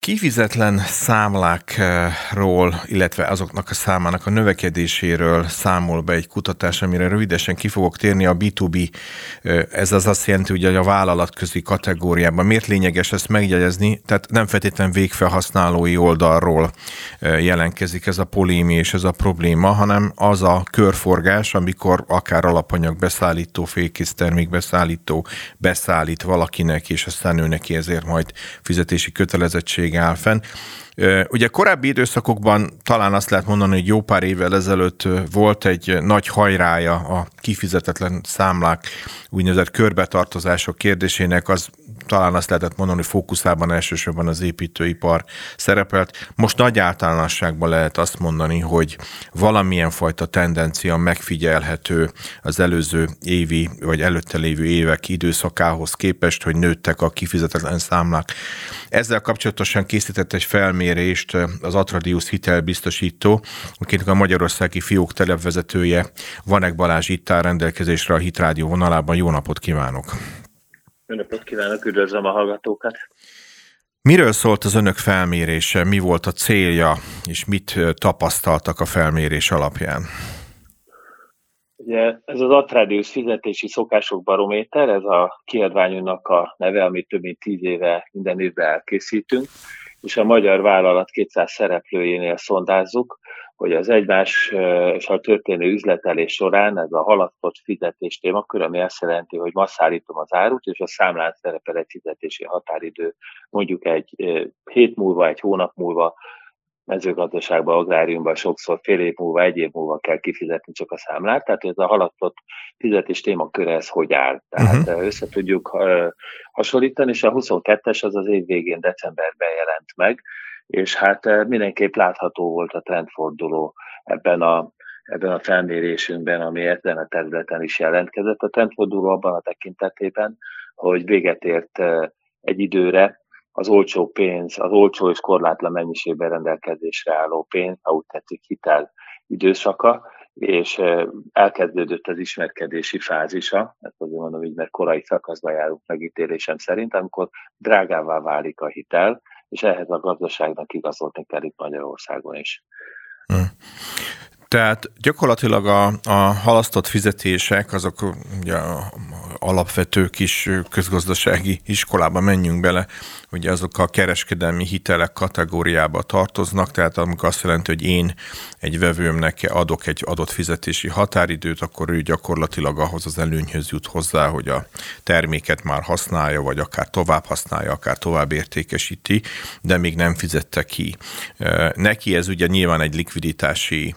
kifizetlen számlákról, illetve azoknak a számának a növekedéséről számol be egy kutatás, amire rövidesen ki fogok térni. A B2B, ez az azt jelenti, hogy a vállalatközi kategóriában. Miért lényeges ezt megjegyezni? Tehát nem feltétlenül végfelhasználói oldalról jelentkezik ez a polémi és ez a probléma, hanem az a körforgás, amikor akár alapanyag beszállító, fékész termék beszállító beszállít valakinek, és aztán ő neki ezért majd fizetési kötelezettség lehetőség áll fenn. Ugye korábbi időszakokban talán azt lehet mondani, hogy jó pár évvel ezelőtt volt egy nagy hajrája a kifizetetlen számlák úgynevezett körbetartozások kérdésének, az talán azt lehetett mondani, hogy fókuszában elsősorban az építőipar szerepelt. Most nagy általánosságban lehet azt mondani, hogy valamilyen fajta tendencia megfigyelhető az előző évi vagy előtte lévő évek időszakához képest, hogy nőttek a kifizetetlen számlák. Ezzel kapcsolatosan készített egy felmérést az Atradius hitelbiztosító, akinek a magyarországi fiók televezetője Vanek Balázs itt áll rendelkezésre a Hitrádió vonalában. Jó napot kívánok! Jó napot kívánok, üdvözlöm a hallgatókat! Miről szólt az önök felmérése, mi volt a célja, és mit tapasztaltak a felmérés alapján? Ugye ez az Atradius fizetési szokások barométer, ez a kiadványunknak a neve, amit több mint tíz éve minden évben elkészítünk, és a magyar vállalat 200 szereplőjénél szondázzuk, hogy az egymás és a történő üzletelés során ez a haladtott fizetés témakör, ami azt jelenti, hogy ma szállítom az árut, és a számlán szerepel egy fizetési határidő, mondjuk egy hét múlva, egy hónap múlva, mezőgazdaságban, agráriumban sokszor fél év múlva, egy év múlva kell kifizetni csak a számlát, tehát ez a haladtott fizetés témaköre, ez hogy áll. Tehát uh-huh. össze tudjuk hasonlítani, és a 22-es az az év végén decemberben jelent meg, és hát mindenképp látható volt a trendforduló ebben a, ebben a felmérésünkben, ami ezen a területen is jelentkezett. A trendforduló abban a tekintetében, hogy véget ért egy időre az olcsó pénz, az olcsó és korlátlan mennyiségben rendelkezésre álló pénz, ha úgy tetszik, hitel időszaka, és elkezdődött az ismerkedési fázisa, ezt azért mondom így, mert korai szakaszban járunk megítélésem szerint, amikor drágává válik a hitel, és ehhez a gazdaságnak igazolni kell itt Magyarországon is. Hmm. Tehát gyakorlatilag a, a halasztott fizetések, azok ugye alapvető kis közgazdasági iskolába menjünk bele, ugye azok a kereskedelmi hitelek kategóriába tartoznak, tehát amikor azt jelenti, hogy én egy vevőmnek adok egy adott fizetési határidőt, akkor ő gyakorlatilag ahhoz az előnyhöz jut hozzá, hogy a terméket már használja, vagy akár tovább használja, akár tovább értékesíti, de még nem fizette ki. Neki ez ugye nyilván egy likviditási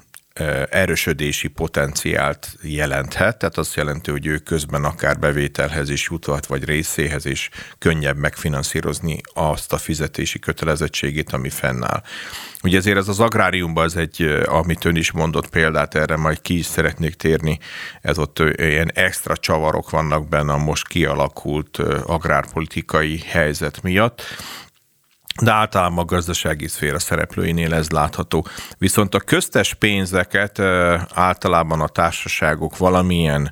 erősödési potenciált jelenthet, tehát azt jelenti, hogy ő közben akár bevételhez is juthat, vagy részéhez is könnyebb megfinanszírozni azt a fizetési kötelezettségét, ami fennáll. Ugye ezért ez az agráriumban ez egy, amit ön is mondott példát, erre majd ki is szeretnék térni, ez ott ilyen extra csavarok vannak benne a most kialakult agrárpolitikai helyzet miatt, de általában a gazdasági szféra szereplőinél ez látható. Viszont a köztes pénzeket általában a társaságok valamilyen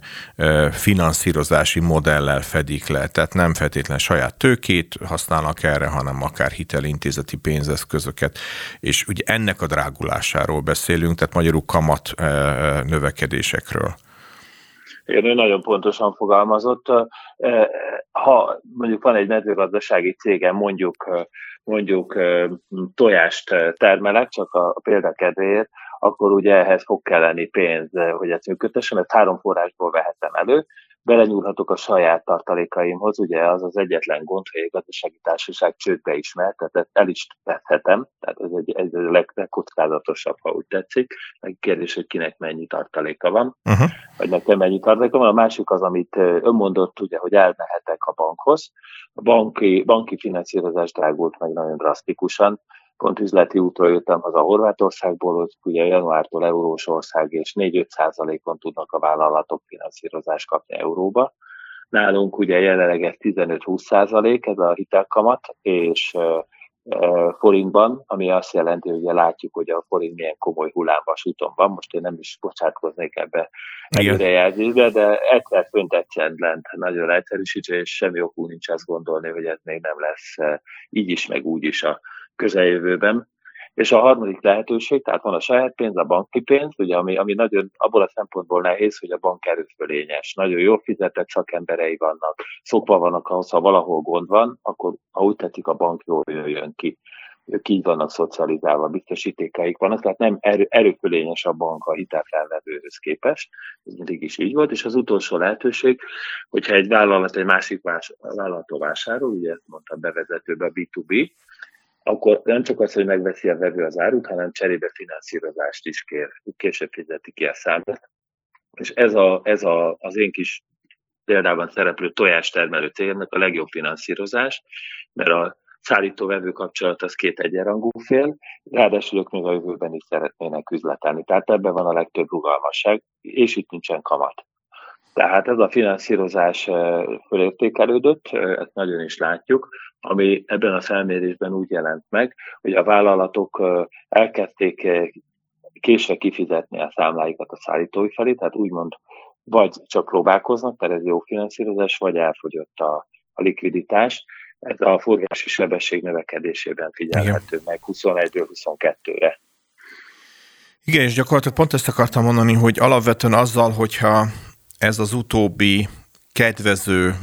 finanszírozási modellel fedik le, tehát nem feltétlen saját tőkét használnak erre, hanem akár hitelintézeti pénzeszközöket, és ugye ennek a drágulásáról beszélünk, tehát magyarul kamat növekedésekről. Igen, ő nagyon pontosan fogalmazott. Ha mondjuk van egy mezőgazdasági cégem, mondjuk mondjuk tojást termelek, csak a, a példa kedvéért, akkor ugye ehhez fog kelleni pénz, hogy ezt működtessen, ezt három forrásból vehetem elő belenyúlhatok a saját tartalékaimhoz, ugye az az egyetlen gond, hogy egy gazdasági társaság csődbe is mehet, tehát el is vethetem, tehát ez egy, egy leg, legkockázatosabb, ha úgy tetszik. Meg kérdés, hogy kinek mennyi tartaléka van, uh-huh. vagy nekem mennyi tartaléka van. A másik az, amit ön mondott, ugye, hogy elmehetek a bankhoz. A banki, banki finanszírozás drágult meg nagyon drasztikusan, pont üzleti útról jöttem haza Horvátországból, hogy ugye januártól eurós ország, és 4-5 százalékon tudnak a vállalatok finanszírozást kapni euróba. Nálunk ugye jelenleg ez 15-20 százalék, ez a hitelkamat, és forintban, ami azt jelenti, hogy ugye látjuk, hogy a forint milyen komoly hullámvasúton van. Most én nem is bocsátkoznék ebbe előrejelzésbe, de egyszer fönt, egyszer lent, nagyon egyszerűsítve, és semmi okunk nincs azt gondolni, hogy ez még nem lesz így is, meg úgy is a közeljövőben. És a harmadik lehetőség, tehát van a saját pénz, a banki pénz, ugye, ami, ami nagyon abból a szempontból nehéz, hogy a bank erőfölényes. Nagyon jól fizetett szakemberei vannak, szokva vannak ahhoz, ha valahol gond van, akkor ha úgy tetszik, a bank jól jön ki ők így vannak szocializálva, biztosítékaik vannak, tehát nem erő, erőfölényes a bank a hitelfelvevőhöz képest, ez mindig is így volt, és az utolsó lehetőség, hogyha egy vállalat egy másik vás, vállalattól vásárol, ugye ezt mondtam bevezetőbe a B2B, akkor nem csak az, hogy megveszi a vevő az árut, hanem cserébe finanszírozást is kér, később fizeti ki a számot. És ez, a, ez a, az én kis példában szereplő tojástermelő cégnek a legjobb finanszírozás, mert a szállító-vevő kapcsolat az két egyenrangú fél, ráadásul ők még a jövőben is szeretnének üzletelni. Tehát ebben van a legtöbb rugalmasság, és itt nincsen kamat. Tehát ez a finanszírozás fölértékelődött, ezt nagyon is látjuk, ami ebben a felmérésben úgy jelent meg, hogy a vállalatok elkezdték késve kifizetni a számláikat a szállítói felé, tehát úgymond vagy csak próbálkoznak, tehát ez jó finanszírozás, vagy elfogyott a, a likviditás, ez a forgási sebesség növekedésében figyelhető Igen. meg 21-ről 22-re. Igen, és gyakorlatilag pont ezt akartam mondani, hogy alapvetően azzal, hogyha ez az utóbbi kedvező,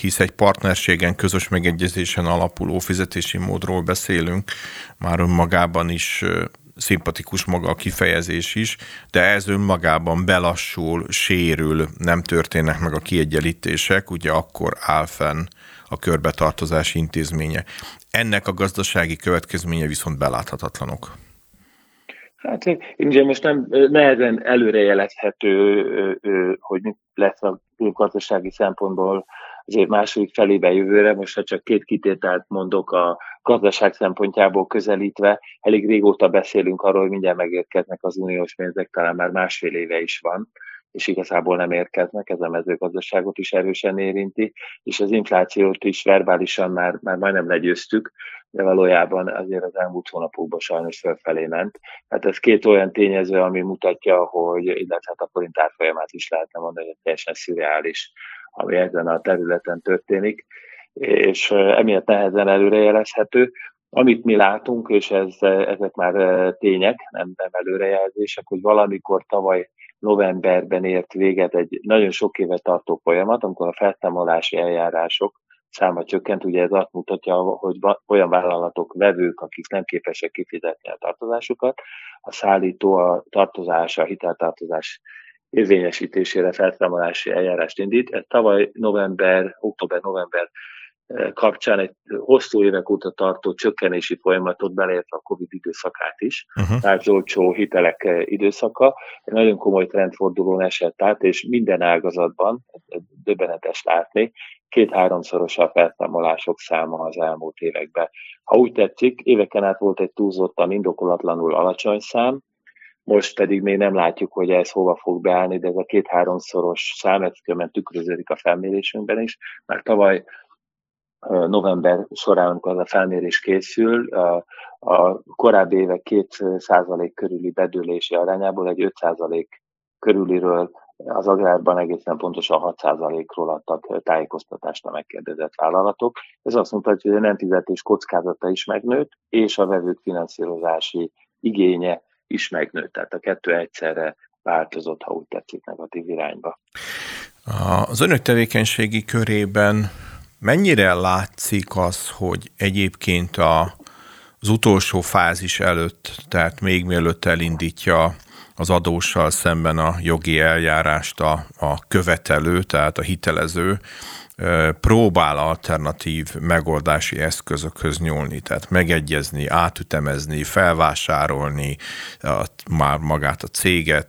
hisz egy partnerségen, közös megegyezésen alapuló fizetési módról beszélünk, már önmagában is szimpatikus maga a kifejezés is, de ez önmagában belassul, sérül, nem történnek meg a kiegyenlítések, ugye akkor áll fenn a körbetartozási intézménye. Ennek a gazdasági következménye viszont beláthatatlanok. Hát ugye most nem nehezen előrejelezhető, hogy mi lesz a gazdasági szempontból az év második felébe jövőre, most ha csak két kitételt mondok a gazdaság szempontjából közelítve, elég régóta beszélünk arról, hogy mindjárt megérkeznek az uniós pénzek, talán már másfél éve is van, és igazából nem érkeznek, ez a mezőgazdaságot is erősen érinti, és az inflációt is verbálisan már, már majdnem legyőztük, de valójában azért az elmúlt hónapokban sajnos felfelé ment. Hát ez két olyan tényező, ami mutatja, hogy, illetve hát a forint árfolyamát is lehetne mondani, hogy teljesen szürreális, ami ezen a területen történik, és emiatt nehezen előrejelezhető. Amit mi látunk, és ez, ezek már tények, nem, nem előrejelzések, hogy valamikor tavaly novemberben ért véget egy nagyon sok éve tartó folyamat, amikor a felszámolási eljárások száma csökkent. Ugye ez azt mutatja, hogy olyan vállalatok, vevők, akik nem képesek kifizetni a tartozásukat, a szállító a tartozás, a hiteltartozás érvényesítésére felszámolási eljárást indít. Ez tavaly november, október-november kapcsán egy hosszú évek óta tartó csökkenési folyamatot beleértve a Covid időszakát is, uh-huh. tehát olcsó hitelek időszaka, egy nagyon komoly trendfordulón esett át, és minden ágazatban, döbbenetes látni, két-háromszoros a felszámolások száma az elmúlt években. Ha úgy tetszik, éveken át volt egy túlzottan indokolatlanul alacsony szám, most pedig még nem látjuk, hogy ez hova fog beállni, de ez a két-háromszoros szám, ez tükröződik a felmérésünkben is, mert tavaly november során, amikor a felmérés készül, a korábbi évek 2% körüli bedőlési arányából egy 5% körüliről az agrárban egészen pontosan 6%-ról adtak tájékoztatást a megkérdezett vállalatok. Ez azt mutatja, hogy a nem fizetés kockázata is megnőtt, és a vevők finanszírozási igénye is megnőtt. Tehát a kettő egyszerre változott, ha úgy tetszik, negatív irányba. Az önök tevékenységi körében Mennyire látszik az, hogy egyébként a, az utolsó fázis előtt, tehát még mielőtt elindítja az adóssal szemben a jogi eljárást a, a követelő, tehát a hitelező, próbál alternatív megoldási eszközökhöz nyúlni, tehát megegyezni, átütemezni, felvásárolni a, már magát a céget,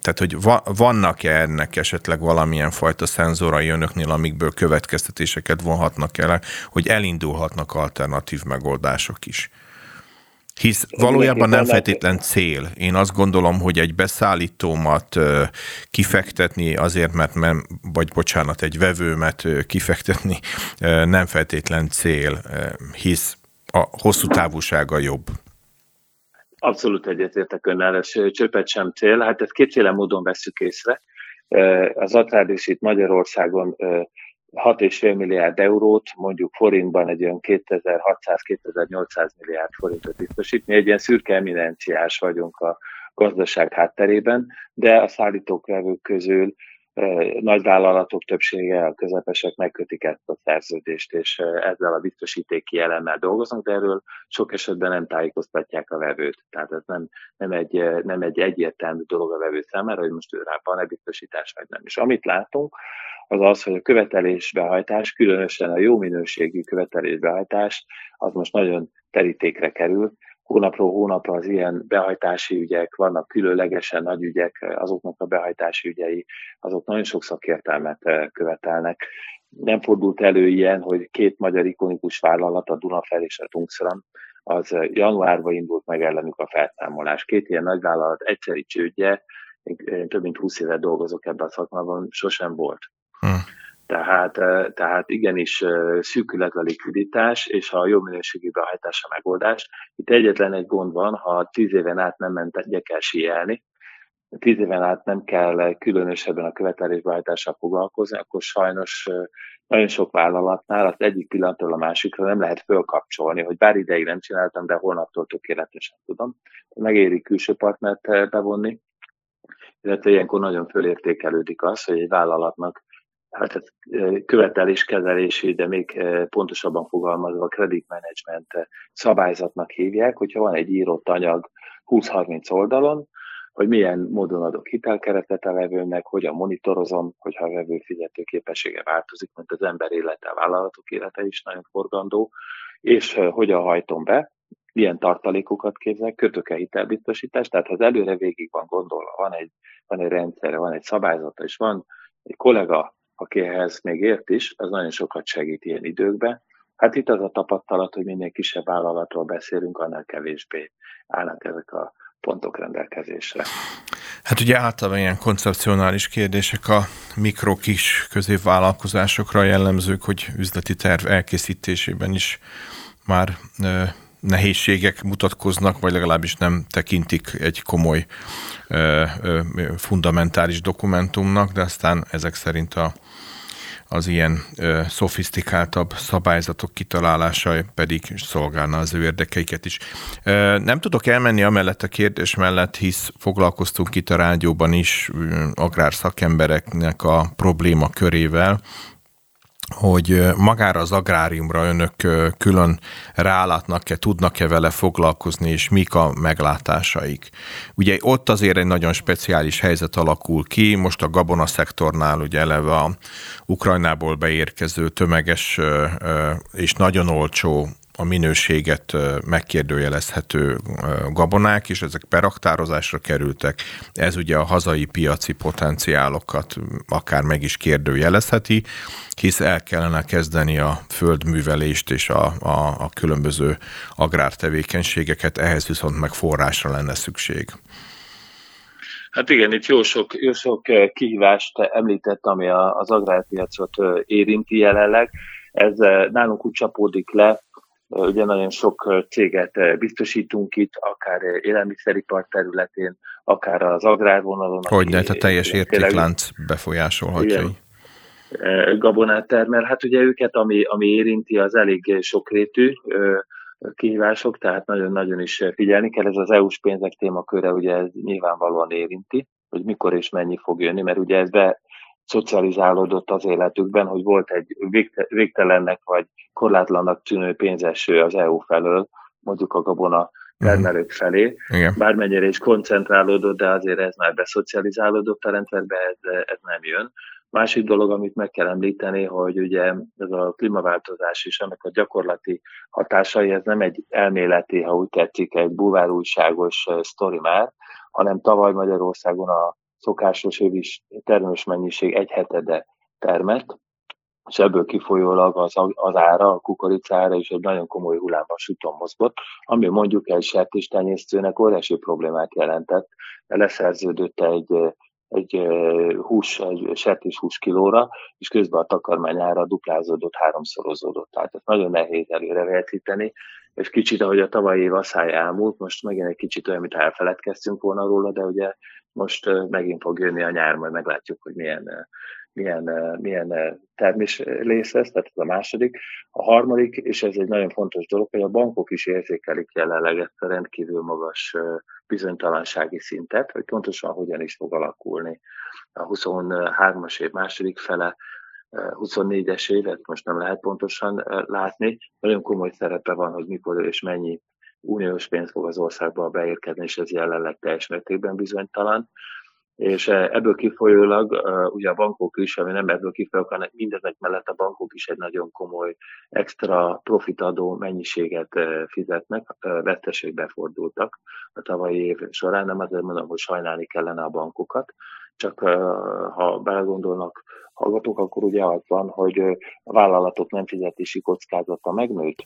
tehát hogy va, vannak-e ennek esetleg valamilyen fajta szenzorai önöknél, amikből következtetéseket vonhatnak el, hogy elindulhatnak alternatív megoldások is? Hisz valójában nem feltétlen cél. Én azt gondolom, hogy egy beszállítómat kifektetni azért, mert nem, vagy bocsánat, egy vevőmet kifektetni nem feltétlen cél, hisz a hosszú távúsága jobb. Abszolút egyetértek önnel, ez csöpet sem cél. Hát ezt kétféle módon veszük észre. Az Atrárdis itt Magyarországon 6,5 milliárd eurót, mondjuk forintban egy olyan 2600-2800 milliárd forintot biztosít. Mi egy ilyen szürke eminenciás vagyunk a gazdaság hátterében, de a szállítók közül nagyvállalatok többsége, a közepesek megkötik ezt a szerződést, és ezzel a biztosítéki elemmel dolgoznak, de erről sok esetben nem tájékoztatják a vevőt. Tehát ez nem, nem, egy, nem egy egyértelmű dolog a vevő számára, hogy most ő rá van-e biztosítás, vagy nem. És amit látunk, az az, hogy a követelésbehajtás, különösen a jó minőségű követelésbehajtás, az most nagyon terítékre kerül, hónapról hónapra az ilyen behajtási ügyek, vannak különlegesen nagy ügyek, azoknak a behajtási ügyei, azok nagyon sok szakértelmet eh, követelnek. Nem fordult elő ilyen, hogy két magyar ikonikus vállalat, a Dunafel és a Tungsram, az eh, januárban indult meg ellenük a felszámolás. Két ilyen nagyvállalat egyszeri csődje, én több mint 20 éve dolgozok ebben a szakmában, sosem volt. Hm. Tehát, tehát igenis szűkület a likviditás, és a jó minőségű behajtás a megoldás. Itt egyetlen egy gond van, ha tíz éven át nem ment, el síelni, tíz éven át nem kell különösebben a követelésbehajtással foglalkozni, akkor sajnos nagyon sok vállalatnál az egyik pillanatról a másikra nem lehet fölkapcsolni, hogy bár ideig nem csináltam, de holnaptól tökéletesen tudom. Megéri külső partnert bevonni, illetve ilyenkor nagyon fölértékelődik az, hogy egy vállalatnak hát ez követeléskezelési, de még pontosabban fogalmazva credit management szabályzatnak hívják, hogyha van egy írott anyag 20-30 oldalon, hogy milyen módon adok hitelkeretet a vevőnek, hogyan monitorozom, hogyha a vevő fizető képessége változik, mint az ember élete, a vállalatok élete is nagyon forgandó, és hogyan hajtom be, milyen tartalékokat képzel, kötök-e hitelbiztosítást, tehát ha az előre végig van gondolva, van egy, van egy rendszere, van egy szabályzata, és van egy kollega, aki ehhez még ért is, az nagyon sokat segít ilyen időkben. Hát itt az a tapasztalat, hogy minél kisebb vállalatról beszélünk, annál kevésbé állnak ezek a pontok rendelkezésre. Hát ugye általában ilyen koncepcionális kérdések a mikro-kis középvállalkozásokra jellemzők, hogy üzleti terv elkészítésében is már nehézségek mutatkoznak, vagy legalábbis nem tekintik egy komoly fundamentális dokumentumnak, de aztán ezek szerint a az ilyen ö, szofisztikáltabb szabályzatok kitalálása pedig szolgálna az ő érdekeiket is. Ö, nem tudok elmenni amellett a kérdés mellett, hisz foglalkoztunk itt a rádióban is ö, agrárszakembereknek a probléma körével, hogy magára az agráriumra önök külön rálátnak-e, tudnak-e vele foglalkozni, és mik a meglátásaik. Ugye ott azért egy nagyon speciális helyzet alakul ki, most a gabona szektornál ugye eleve a Ukrajnából beérkező tömeges és nagyon olcsó a minőséget megkérdőjelezhető gabonák, és ezek peraktározásra kerültek. Ez ugye a hazai piaci potenciálokat akár meg is kérdőjelezheti, hisz el kellene kezdeni a földművelést és a, a, a különböző agrártevékenységeket, ehhez viszont meg forrásra lenne szükség. Hát igen, itt jó sok, jó sok kihívást említett, ami az agrárpiacot érinti jelenleg. Ez nálunk úgy csapódik le, Ugye nagyon sok céget biztosítunk itt, akár élelmiszeripar területén, akár az agrárvonalon. Hogy lehet a teljes értéklánc befolyásolhatja? Igen, gabonát termel. Hát ugye őket, ami, ami érinti, az elég sokrétű kihívások, tehát nagyon-nagyon is figyelni kell. Ez az EU-s pénzek témaköre ugye ez nyilvánvalóan érinti, hogy mikor és mennyi fog jönni, mert ugye ez be szocializálódott az életükben, hogy volt egy végtelennek vagy korlátlannak tűnő pénzeső az EU felől, mondjuk a gabona termelők felé. Igen. Bármennyire is koncentrálódott, de azért ez már beszocializálódott a rendszerbe, ez, ez nem jön. Másik dolog, amit meg kell említeni, hogy ugye ez a klímaváltozás és ennek a gyakorlati hatásai, ez nem egy elméleti, ha úgy tetszik, egy bulvárújságos sztori már, hanem tavaly Magyarországon a szokásos évi termős mennyiség egy hetede termett, és ebből kifolyólag az, az ára, a kukoricára is egy nagyon komoly hullámvasúton mozgott, ami mondjuk egy sertéstenyésztőnek óriási problémát jelentett, leszerződött egy, egy hús, egy sertés hús kilóra, és közben a takarmány ára duplázódott, háromszorozódott. Tehát ez nagyon nehéz előrevetíteni, és kicsit, ahogy a tavalyi év asszály elmúlt, most megint egy kicsit olyan, mint elfeledkeztünk volna róla, de ugye most megint fog jönni a nyár, majd meglátjuk, hogy milyen, milyen, milyen termés rész ez, tehát ez a második. A harmadik, és ez egy nagyon fontos dolog, hogy a bankok is érzékelik jelenleg ezt a rendkívül magas bizonytalansági szintet, hogy pontosan hogyan is fog alakulni a 23-as év második fele, 24-es évet most nem lehet pontosan látni. Nagyon komoly szerepe van, hogy mikor és mennyi uniós pénz fog az országba beérkezni, és ez jelenleg teljes mértékben bizonytalan. És ebből kifolyólag ugye a bankok is, ami nem ebből kifolyólag, hanem mindezek mellett a bankok is egy nagyon komoly extra profitadó mennyiséget fizetnek, veszteségbe fordultak a tavalyi év során. Nem azért mondom, hogy sajnálni kellene a bankokat, csak ha belegondolnak hallgatók, akkor ugye az van, hogy a vállalatok nem fizetési kockázata megnőtt,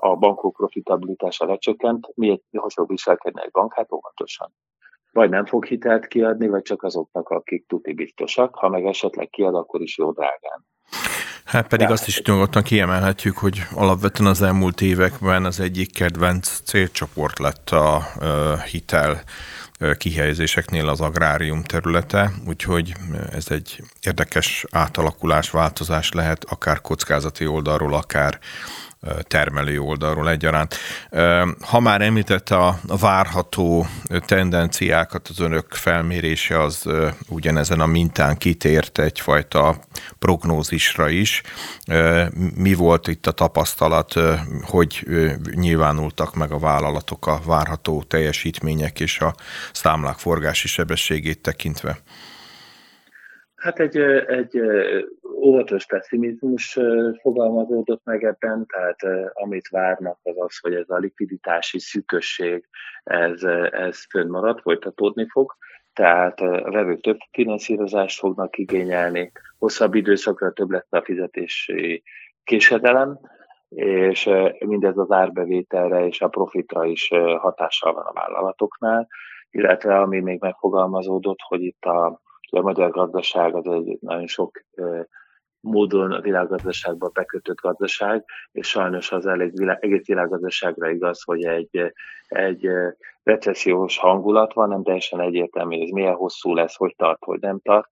a bankok profitabilitása lecsökkent, miért hasonló viselkedne egy bank? Hát óvatosan. Vagy nem fog hitelt kiadni, vagy csak azoknak, akik tuti biztosak, ha meg esetleg kiad, akkor is jó drágán. Hát pedig De azt is nyugodtan kiemelhetjük, hogy alapvetően az elmúlt években az egyik kedvenc célcsoport lett a hitel kihelyezéseknél az agrárium területe, úgyhogy ez egy érdekes átalakulás, változás lehet, akár kockázati oldalról, akár termelő oldalról egyaránt. Ha már említette a várható tendenciákat, az önök felmérése az ugyanezen a mintán kitért egyfajta prognózisra is. Mi volt itt a tapasztalat, hogy nyilvánultak meg a vállalatok a várható teljesítmények és a számlák forgási sebességét tekintve? Hát egy, egy óvatos pessimizmus fogalmazódott meg ebben, tehát amit várnak az az, hogy ez a likviditási szűkösség, ez, ez fönnmarad, folytatódni fog, tehát a vevők több finanszírozást fognak igényelni, hosszabb időszakra több lesz a fizetési késedelem, és mindez az árbevételre és a profitra is hatással van a vállalatoknál, illetve ami még megfogalmazódott, hogy itt a a magyar gazdaság az egy nagyon sok módon a világgazdaságba bekötött gazdaság, és sajnos az elég világ, egész világgazdaságra igaz, hogy egy, egy recessziós hangulat van, nem teljesen egyértelmű, hogy ez milyen hosszú lesz, hogy tart, hogy nem tart,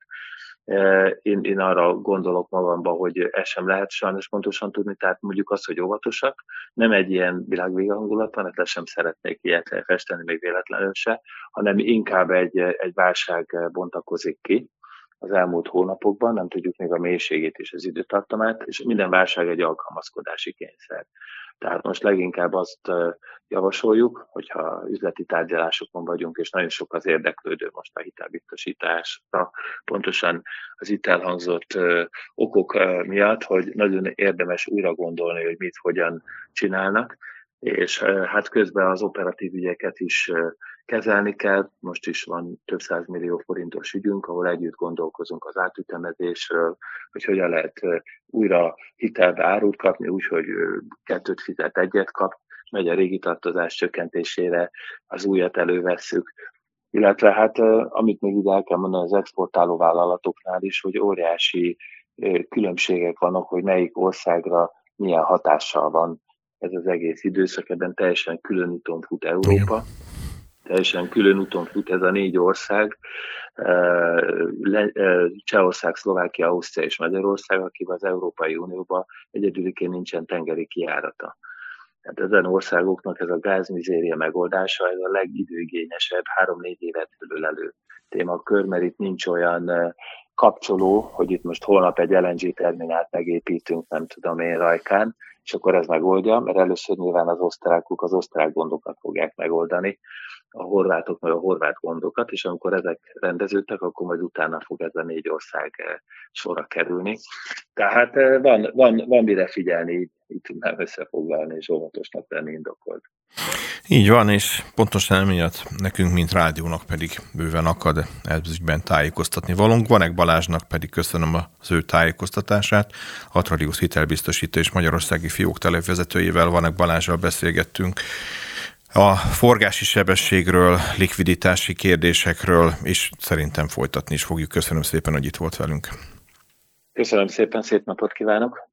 én, én arra gondolok magamban, hogy ez sem lehet sajnos pontosan tudni, tehát mondjuk azt, hogy óvatosak. Nem egy ilyen világvége hangulat van, ezt sem szeretnék ilyet festeni, még véletlenül se, hanem inkább egy, egy válság bontakozik ki az elmúlt hónapokban, nem tudjuk még a mélységét és az időtartamát, és minden válság egy alkalmazkodási kényszer. Tehát most leginkább azt javasoljuk, hogyha üzleti tárgyalásokon vagyunk, és nagyon sok az érdeklődő most a hitelbiztosításra, pontosan az itt elhangzott okok miatt, hogy nagyon érdemes újra gondolni, hogy mit, hogyan csinálnak, és hát közben az operatív ügyeket is kezelni kell. Most is van több száz millió forintos ügyünk, ahol együtt gondolkozunk az átütemezésről, hogy hogyan lehet újra hitelbe árut kapni, úgyhogy kettőt fizet, egyet kap, megy a régi tartozás csökkentésére, az újat elővesszük. Illetve hát, amit még ide el kell mondani az exportáló vállalatoknál is, hogy óriási különbségek vannak, hogy melyik országra milyen hatással van ez az egész időszak, ebben teljesen külön úton fut Európa. Teljesen külön úton fut ez a négy ország, Csehország, Szlovákia, Ausztria és Magyarország, akik az Európai Unióban egyedüliként nincsen tengeri kiárata. Hát ezen országoknak ez a gázmizéria megoldása, ez a legidőigényesebb, három-négy évet elő témakör, mert itt nincs olyan kapcsoló, hogy itt most holnap egy LNG terminált megépítünk, nem tudom én rajkán, és akkor ez megoldja, mert először nyilván az osztrákok az osztrák gondokat fogják megoldani, a horvátok meg a horvát gondokat, és amikor ezek rendeződtek, akkor majd utána fog ez a négy ország eh, sorra kerülni. Tehát eh, van, van, van mire figyelni, így tudnám összefoglalni, és óvatosnak lenni indokolt. Így van, és pontosan emiatt nekünk, mint rádiónak pedig bőven akad ezügyben tájékoztatni valunk. Vanek Balázsnak pedig köszönöm az ő tájékoztatását. Atradius hitelbiztosító és Magyarországi Fiók televezetőjével Vanek Balázsral beszélgettünk a forgási sebességről, likviditási kérdésekről, és szerintem folytatni is fogjuk. Köszönöm szépen, hogy itt volt velünk. Köszönöm szépen, szép napot kívánok!